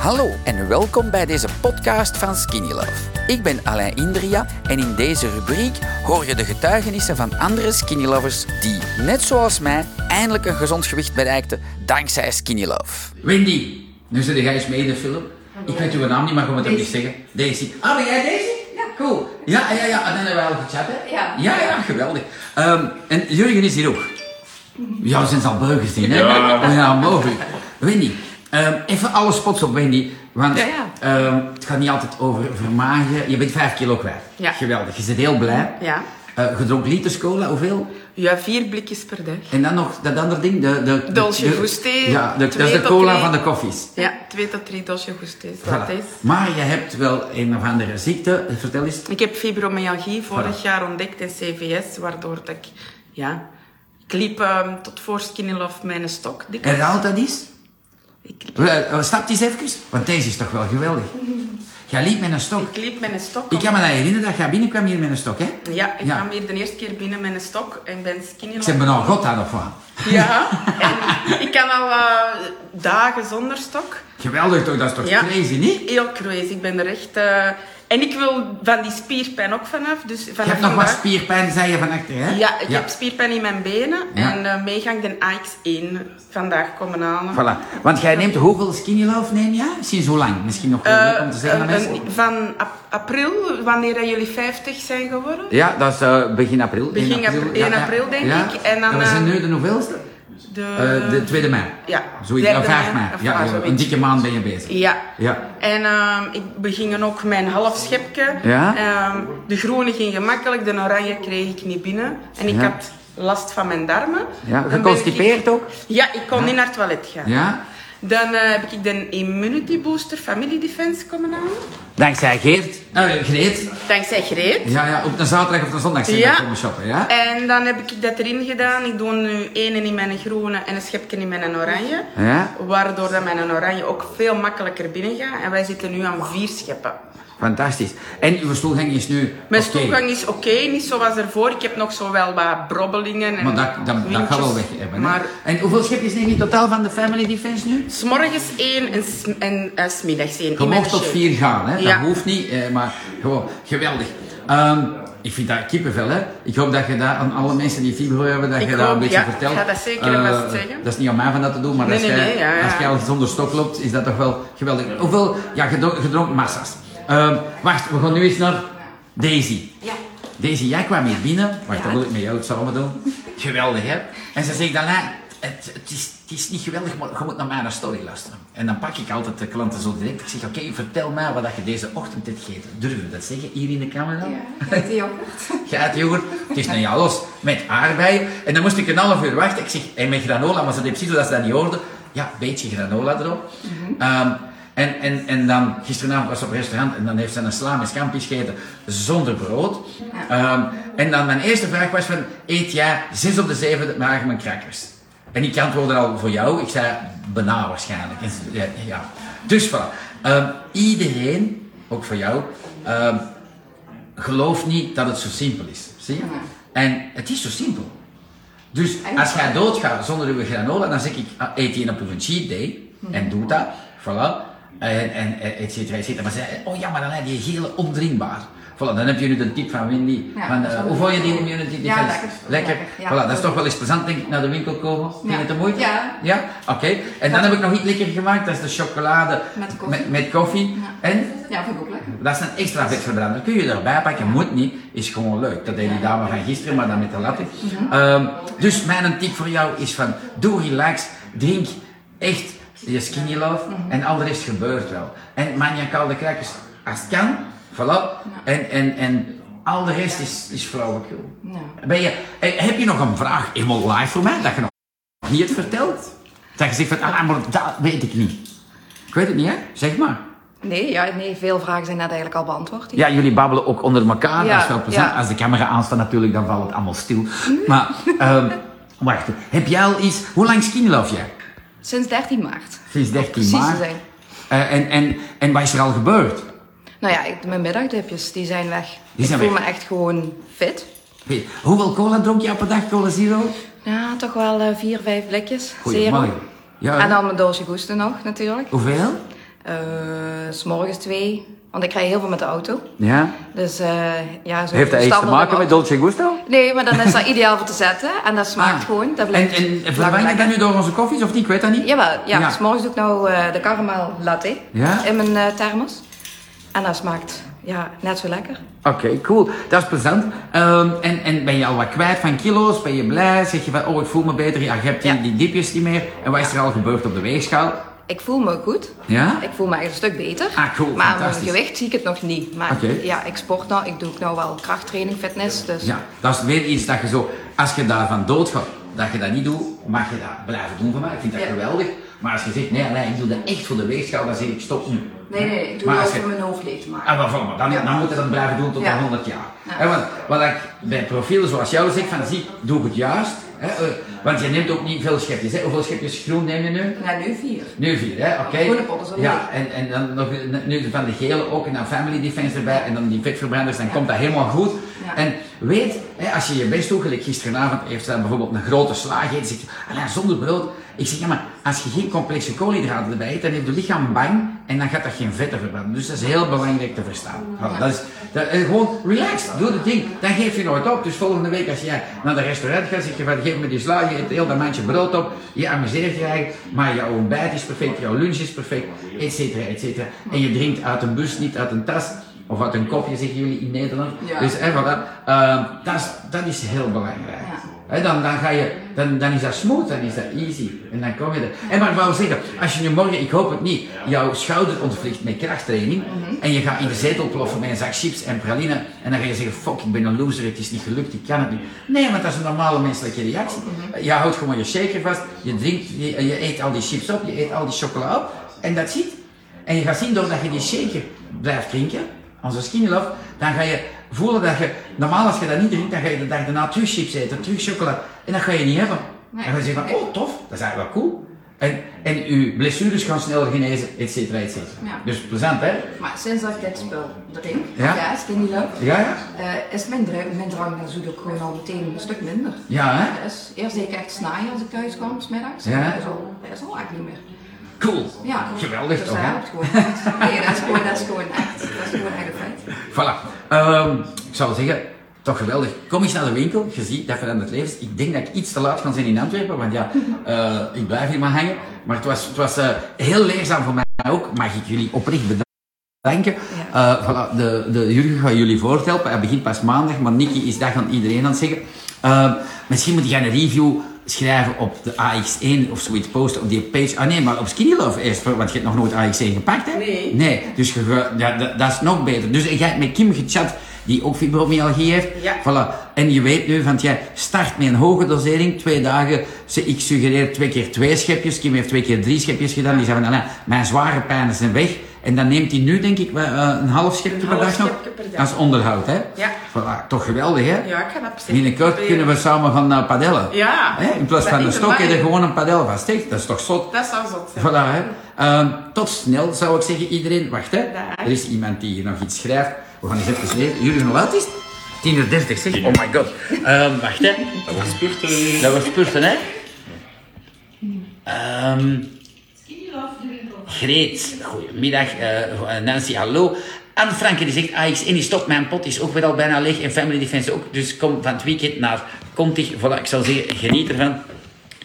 Hallo en welkom bij deze podcast van Skinny Love. Ik ben Alain Indria en in deze rubriek hoor je de getuigenissen van andere Skinny Lovers die, net zoals mij, eindelijk een gezond gewicht bereikten dankzij Skinny Love. Wendy, nu zit jij eens mee in de film. Ik weet uw naam niet, maar ik moet het niet zeggen. Daisy. Ah, ben jij Daisy? Ja. Cool. Ja, ja, ja. En dan hebben we al gechat, hè? Ja. Ja, ja, geweldig. Ehm, en Jurgen is hier ook. Ja, we zijn al beu gezien, hè? Ja. Oh, ja, mogelijk. Wendy, ehm, even alle spots op Wendy. Want Ja, ja. ehm, het gaat niet altijd over vermagen. Je bent vijf kilo kwijt. Ja. Geweldig. Je bent heel blij. Ja. Eh, je dronk liters cola, hoeveel? Ja, vier blikjes per dag. En dan nog dat andere ding, de... de, Dolce Guste, Ja, de, dat is de cola drie. van de koffies. Ja, twee tot drie dosje goestes. Dat Voilà. is. Maar je hebt wel een of andere ziekte. Vertel eens. Ik heb fibromyalgie vorig Voilà. jaar ontdekt in CVS, waardoor dat ik, ja, ik liep ehm, tot voor Skinny Love mijn stok. dikwijls. Herhaal dat eens. Ik, Eh, eh, Stap eens even. Want deze is toch wel geweldig. Jij liep met een stok. ik liep met een stok. Ik kan me dat herinneren dat jij binnenkwam hier met een stok, hè? Ja, ik Ja. kwam hier de eerste keer binnen met een stok en ben Skinny Ik Love. zeg, ben al god aan of wat? Ja, en ik kan al eh, dagen zonder stok. Geweldig toch, dat is toch Ja. crazy, niet? Heel crazy. Ik ben er echt... En ik wil van die spierpijn ook vanaf. Dus vanaf Je hebt nog wat spierpijn, zei je van achter, hè? Ja, ik heb spierpijn in mijn benen. Ja. En uh, meegang de AX1 vandaag komen halen. Voilà. Want jij neemt hoeveel skinny love neem je? Sinds hoe lang? Misschien nog Eh, leuk om te zeggen aan een- mensen. een- van ap- april, wanneer dat jullie 50 zijn geworden. Ja, dat is eh, begin april. Begin 1 april- 1 april, denk ik. En dan, we zijn eh, nu de hoeveelste? De, Eh, de tweede mei. Ja. Zoiets, Derde ja, 5 mei, Ja, een dikke maand ben je bezig. Ja. Ja. En ehm, ik beging ook mijn half schepje. Ja. Ehm, de groene ging gemakkelijk, de oranje kreeg ik niet binnen. En ik had last van mijn darmen. Ja, geconstipeerd ik- ook? Ja, ik kon niet naar het toilet gaan. Ja? Dan eh, heb ik de Immunity Booster Family Defense komen halen. Dankzij Geert. Eh, Greet. Dankzij Greet. Ja, ja, op een zaterdag of een zondag zijn Ja. komen shoppen, ja? En dan heb ik dat erin gedaan. Ik doe nu één in mijn groene en een schepje in mijn oranje. Ja? Waardoor dat mijn oranje ook veel makkelijker binnen gaat. En wij zitten nu aan vier scheppen. Fantastisch. En uw stoelgang is nu Mijn stoelgang is oké, niet zoals ervoor. Ik heb nog zo wel wat brobbelingen en Maar dat, dat, dat gaat wel weg hebben. Maar En hoeveel schepjes neem je totaal van de Family Defense nu? s'morgens één en, s- en eh, 's middags één. Je in mag tot vier gaan, hè? Ja. dat hoeft niet, eh, maar gewoon geweldig. Ehm, ik vind dat kippenvel, hè? Ik hoop dat je dat aan alle mensen die fibro hebben, dat Ik je dat een beetje ja. vertelt. Ik ga dat zeker vast zeggen. Dat is niet aan mij van dat te doen, maar Nee, als, nee, jij, nee, ja, ja. als jij al zonder stok loopt, is dat toch wel geweldig. Hoeveel, ja, gedro- gedronken massa's. Ehm, wacht, we gaan nu eens naar Daisy. Ja. Daisy, jij kwam hier binnen. Wacht, Ja. dat wil ik met jou het samen doen. Geweldig, hè? En ze zegt dan, "Nee, het, het, is, het is niet geweldig, maar je moet naar mijn story luisteren. En dan pak ik altijd de klanten zo direct. Ik zeg, oké, vertel mij wat je deze ochtend hebt gegeten. Durf je dat zeggen, hier in de camera? Ja, de yoghurt. Geityoghurt, het is een los met aardbeien. En dan moest ik een half uur wachten. Ik zeg, en met granola, maar ze deed precies zodat ze dat niet hoorden. Ja, een beetje granola erop. Ehm, en, en, en dan, gisteravond was ze op restaurant en dan heeft ze een sla met scampi gegeten zonder brood. Ehm, en dan mijn eerste vraag was van, eet jij zes op de zeven dagen mijn crackers? En ik antwoordde al voor jou, ik zei, bana waarschijnlijk. Ja, ja. Dus voilà. Ehm, iedereen, ook voor jou, ehm, geloof niet dat het zo simpel is. Zie je? En het is zo simpel. Dus als jij doodgaat zonder uw granola, dan zeg ik, ah, eet die op een cheat day. En doe dat. Voilà. En, en eh, et cetera, et cetera. Maar ze oh ja, maar dan heb je gele ondrinkbaar. Voilà, dan heb je nu de tip van Wendy. Ja, van, eh, hoe vond je die immunity Ja, defense? lekker. Lekker. Lekker, ja. Voilà, dat is toch wel eens plezant, denk ik, naar de winkel komen. Vind je Ja. het de moeite? Ja. Ja? Oké. En dan heb ik nog iets lekker gemaakt, dat is de chocolade Met koffie. met, met koffie. En Ja, vind ik ook lekker. dat is een extra vetverbrander. Kun je erbij pakken, moet niet. Is gewoon leuk. Dat deed die dame van gisteren, maar dan met de latte. Ehm, dus mijn tip voor jou is van, doe relax, drink echt je skinny love en al de rest gebeurt wel. En maniacaal de krakers, als het kan, voilà. En, en, en al de rest is, is flauwekul. Ben je, eh, heb je nog een vraag helemaal live voor mij, dat je nog niet hebt verteld? Dat je zegt van, ah, maar dat weet ik niet. Ik weet het niet, hè? Zeg maar. Nee, ja, nee, veel vragen zijn net eigenlijk al beantwoord. Ja, jullie babbelen ook onder elkaar, Ja, dat is wel plezant. ja. Als de camera aanstaat natuurlijk, dan valt het allemaal stil. Maar, ehm, wacht, heb jij al iets... Hoe lang skinlove jij? Sinds 13 maart. Sinds 13 Precies te maart. zijn. Eh, en, en, en wat is er al gebeurd? Nou ja, ik, mijn middagdipjes, die zijn weg. Die zijn ik voel weg. me echt gewoon fit. Hoeveel cola dronk je op een dag, cola zero? Ja, toch wel eh, vier, vijf blikjes. Zero. Ja, En dan mijn doosje goesten nog, natuurlijk. Hoeveel? Eh, s morgens twee, want ik rij heel veel met de auto. Ja? Dus eh, ja, zo Heeft dat iets te maken met. Dolce Gusto? Nee, maar dan is dat ideaal voor te zetten. En dat smaakt Ah. gewoon. Dat En, blijft en vervang je dat nu door onze koffies of niet? Ik weet dat niet. Jawel, ja. Ja. S morgens doe ik nou eh, de caramel latte Ja? in mijn eh, thermos. En dat smaakt ja, net zo lekker. Oké, cool. Dat is plezant. Ehm, en, en ben je al wat kwijt van kilo's? Ben je blij? Zeg je van, oh, ik voel me beter. Ja, je hebt die, Ja. die dipjes niet meer. En wat is er al gebeurd op de weegschaal? Ik voel me goed. Ja? Ik voel me echt een stuk beter. Ah, cool, Maar mijn fantastisch. gewicht zie ik het nog niet. Maar ja, ik sport nou. Ik doe ook nou wel krachttraining, fitness. Dus Ja, dat is weer iets dat je zo, als je daarvan doodgaat, dat je dat niet doet, mag je dat blijven doen van mij. Ik vind dat Ja. geweldig. Maar als je zegt, nee, nee, ik doe dat echt voor de weegschaal, dan zeg ik stop nu. Nee, nee, ik doe Maar je- om mijn hoofd leeg te maken. Ah, maar maar dan, Ja. dan moet je dat blijven doen tot Ja. de 100 jaar. Ja. Want wat ik bij profielen zoals jou zeg, van zie, doe ik het juist. Hè, eh, want je neemt ook niet veel schepjes. Hè. Hoeveel schepjes groen neem je nu? Ja, nu vier. Nu vier, hè? Oké. Groene potten zo Ja, en, en dan nog nu van de gele ook en dan Family Defense erbij en dan die vetverbranders, dan komt dat helemaal goed. En weet, hè, als je je best doet, gelijk gisteravond heeft ze dan bijvoorbeeld een grote slaag eet, zegt je, "Allee, zonder brood. Ik zeg, ja maar als je geen complexe koolhydraten erbij eet, dan heeft je lichaam bang en dan gaat dat geen vetten verbranden. Dus dat is heel belangrijk te verstaan. Dat is, dat, eh, gewoon relax, doe het ding. Dan geef je nooit op. Dus volgende week als jij naar de restaurant gaat, zeg je van geef me die slaag, je eet heel dat mandje brood op, je amuseert je eigenlijk, maar jouw ontbijt is perfect, jouw lunch is perfect, et cetera, et cetera. En je drinkt uit een bus, niet uit een tas. Of uit een kopje, zeggen jullie in Nederland. Ja. Dus hè, voilà, eh, dat, is, dat is heel belangrijk. Ja. Dan, dan, ga je, dan, dan is dat smooth, dan is dat easy. En dan kom je er. En maar wou zeggen, als je nu morgen, ik hoop het niet, jouw schouder ontvliegt met krachttraining. En je gaat in de zetel ploffen met een zak chips en praline. En dan ga je zeggen, fuck, ik ben een loser, het is niet gelukt, ik kan het niet. Nee, want dat is een normale menselijke reactie. Je houdt gewoon je shaker vast, je drinkt, je, je eet al die chips op, je eet al die chocola op. En dat ziet. En je gaat zien, doordat je die shaker blijft drinken, onze skinny love, dan ga je voelen dat je, normaal als je dat niet drinkt, dan ga je de dag daarna terug chips eten, terug chocola. En dat ga je niet hebben. Nee. En dan zeg je van, oh tof, dat is eigenlijk wel cool. En, en je blessures gaan sneller genezen, et cetera, et cetera. Ja. Dus plezant, hè? Maar sinds dat ik dit spul drink, Ja? ja, skinny love, Ja, ja? eh, is mijn, dra- mijn drang naar zoet ook gewoon al meteen een stuk minder. Ja, hè? Dus eerst deed ik echt snijden als ik thuis kwam, smiddags. Ja. Dat is al, dat is al echt niet meer. Cool. Ja. Geweldig dus toch, dat hè? helpt gewoon echt. Nee, dat is gewoon, dat is gewoon echt, dat is gewoon echt een feit. Voilà. Ehm, ik zou zeggen, toch geweldig. Kom eens naar de winkel, je ziet dat verandert levens. Ik denk dat ik iets te laat kan zijn in Antwerpen, want ja, eh, ik blijf hier maar hangen. Maar het was, het was eh, heel leerzaam voor mij ook. Mag ik jullie oprecht bedanken. Eh, voilà, de, de Jurgen gaat jullie voorthelpen. Hij begint pas maandag, maar Nicky is dat aan iedereen aan het zeggen. Ehm, misschien moet jij een review schrijven op de AX1 of zoiets posten op die page. Ah nee, maar op Skinny Love eerst, want je hebt nog nooit AX1 gepakt, hè? Nee. Nee, dus je, ja, dat, dat is nog beter. Dus jij hebt met Kim gechat, die ook fibromyalgie heeft. Ja. Voilà. En je weet nu, van jij start met een hoge dosering, twee dagen. Ik suggereer twee keer twee schepjes. Kim heeft twee keer drie schepjes gedaan. Die zei van, "Alain, mijn zware pijnen zijn weg. En dan neemt hij nu, denk ik, eh, een half schepje per dag nog. per dag. Onderhoud, hè? Ja. Voilà, toch geweldig, hè? Ja, ik ga dat precies Binnenkort kunnen we samen gaan uh, padellen. Ja. Hè? In plaats Dat van een stok, heb je gewoon een padel vast. Hè? Dat is toch zot? Dat zou zot zijn. Voilà, hè. Ehm, tot snel zou ik zeggen, iedereen. Wacht, hè. Dag. Er is iemand die hier nog iets schrijft. We gaan eens even lezen. Jullie nog wat is het? 10 uur 30, zeg. Oh my god. Ehm, wacht, hè. Dat wordt spurten. Dat was spurten, hè. Ehm Greet, goedemiddag. eh, Nancy, hallo. Anne Franke die zegt, AX1 die stopt, mijn pot is ook weer al bijna leeg en Family Defense ook. Dus kom van het weekend naar Contig. Voilà, ik zal zeggen, geniet ervan.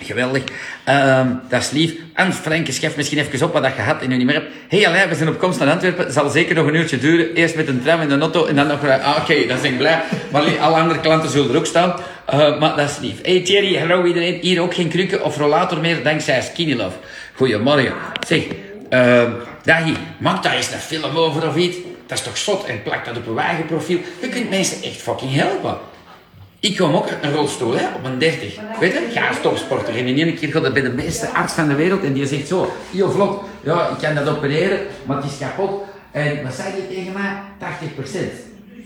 Geweldig. Ehm, dat is lief. Anne Franke, schrijf misschien even op wat dat je had en nu niet meer hebt. hey Alain, we zijn op komst naar Antwerpen. zal zeker nog een uurtje duren. Eerst met een tram en een auto en dan nog... Ah, Oké, dat ben ik blij. Maar alle andere klanten zullen er ook staan. Eh, maar dat is lief. Hey Thierry, hallo iedereen. Hier ook geen krukken of rollator meer dankzij Skinny Love. Goedemorgen. Zeg, ehm Dagie, maak daar eens een film over of iets. Dat is toch zot en plak dat op een eigen profiel. Je kunt mensen echt fucking helpen. Ik kwam ook een rolstoel hè, op een 30. Weet je, ga topsporter. En in één keer gaat dat bij de beste arts van de wereld en die zegt zo, heel vlot, ja, ik kan dat opereren, maar het is kapot. En wat zei die tegen mij? 80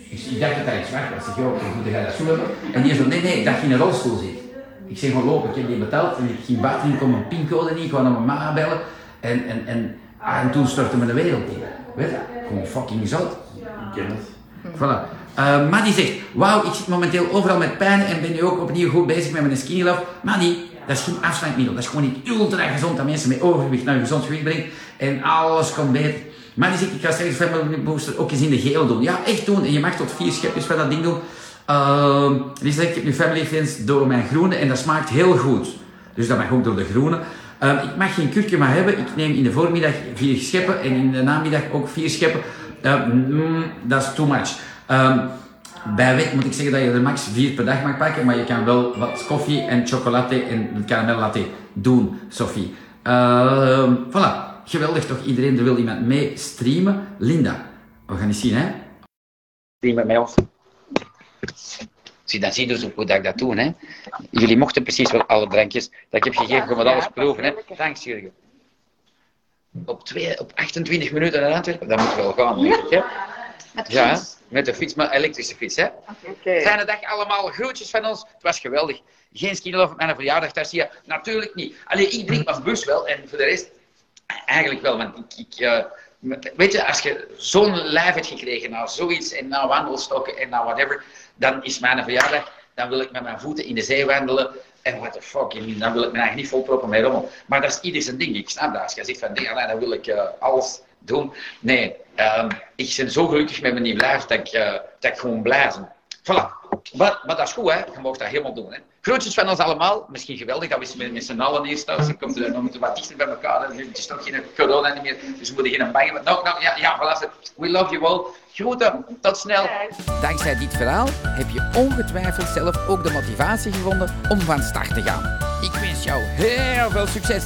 Ik, ik dacht dat dat iets was. Ik zeg, joh, moet dat zo hebben? En die zo, nee, nee, ik dacht je in een rolstoel zit. Ik zeg, gewoon lopen, ik heb die betaald en ik ging buiten, ik kon mijn pincode niet, ik kwam naar mijn mama bellen. En, en, en, ah, en toen stortte me de wereld in. Weet je, gewoon fucking zout. Ik ken het. Voilà. Uh, Maddie zegt, wauw, ik zit momenteel overal met pijn en ben nu ook opnieuw goed bezig met mijn skinny love. Maddie, dat is geen afslankmiddel. Dat is gewoon niet ultra gezond dat mensen met overgewicht naar een gezond gewicht brengen. En alles komt beter. Maar die zegt, ik ga straks Family Booster ook eens in de geel doen. Ja, echt doen. En je mag tot vier schepjes van dat ding doen. Ehm die zegt, ik heb nu Family Friends door mijn groene en dat smaakt heel goed. Dus dat mag ook door de groene. Ehm, ik mag geen kurkuma hebben. Ik neem in de voormiddag vier scheppen en in de namiddag ook vier scheppen. Ehm, mm, dat is too much. Ehm, bij wet moet ik zeggen dat je er max vier per dag mag pakken, maar je kan wel wat koffie en chocolade en karamellatte doen, Sophie. Ehm voilà. Geweldig toch? Iedereen er wil iemand mee streamen. Linda, we gaan eens zien hè. streamen met ons. Zie, dan zie je dus hoe dat ik dat doe. Hè. Jullie mochten precies wel alle drankjes dat ik heb gegeven, gewoon alles proeven. Hè. Thanks, Jurgen. Op, twee, op 28 minuten naar Antwerpen, dat moet wel gaan, denk ik. Hè. Ja, met de fiets, maar elektrische fiets. Hè. Fijne dag allemaal, groetjes van ons. Het was geweldig. Geen skinlof op mijn verjaardag, daar zie je natuurlijk niet. Alleen ik drink maar bus wel en voor de rest eigenlijk wel. Want ik, ik, eh, met- weet je, als je zo'n lijf hebt gekregen na zoiets en na wandelstokken en na whatever, dan is mijn verjaardag, dan wil ik met mijn voeten in de zee wandelen. En what the fuck, dan wil ik me eigenlijk niet volproppen met rommel. Maar dat is ieder zijn ding. Ik snap dat. Als je zegt van, nee, dan wil ik eh, alles doen. Nee, ehm, ik ben zo gelukkig met mijn nieuw lijf dat ik, eh, dat ik gewoon blij ben. Voilà. Maar, maar dat is goed, hè. Je mag dat helemaal doen, hè. Groetjes van ons allemaal. Misschien geweldig dat we met, z'n allen hier staan. Dan komt er nog moeten wat dichter bij elkaar. Het is toch geen corona meer. Dus we moeten geen bangen. Nou, nou, ja, ja, voilà. We love you all. Groeten. Tot snel. Dankzij dit verhaal heb je ongetwijfeld zelf ook de motivatie gevonden om van start te gaan. Ik wens jou heel veel succes.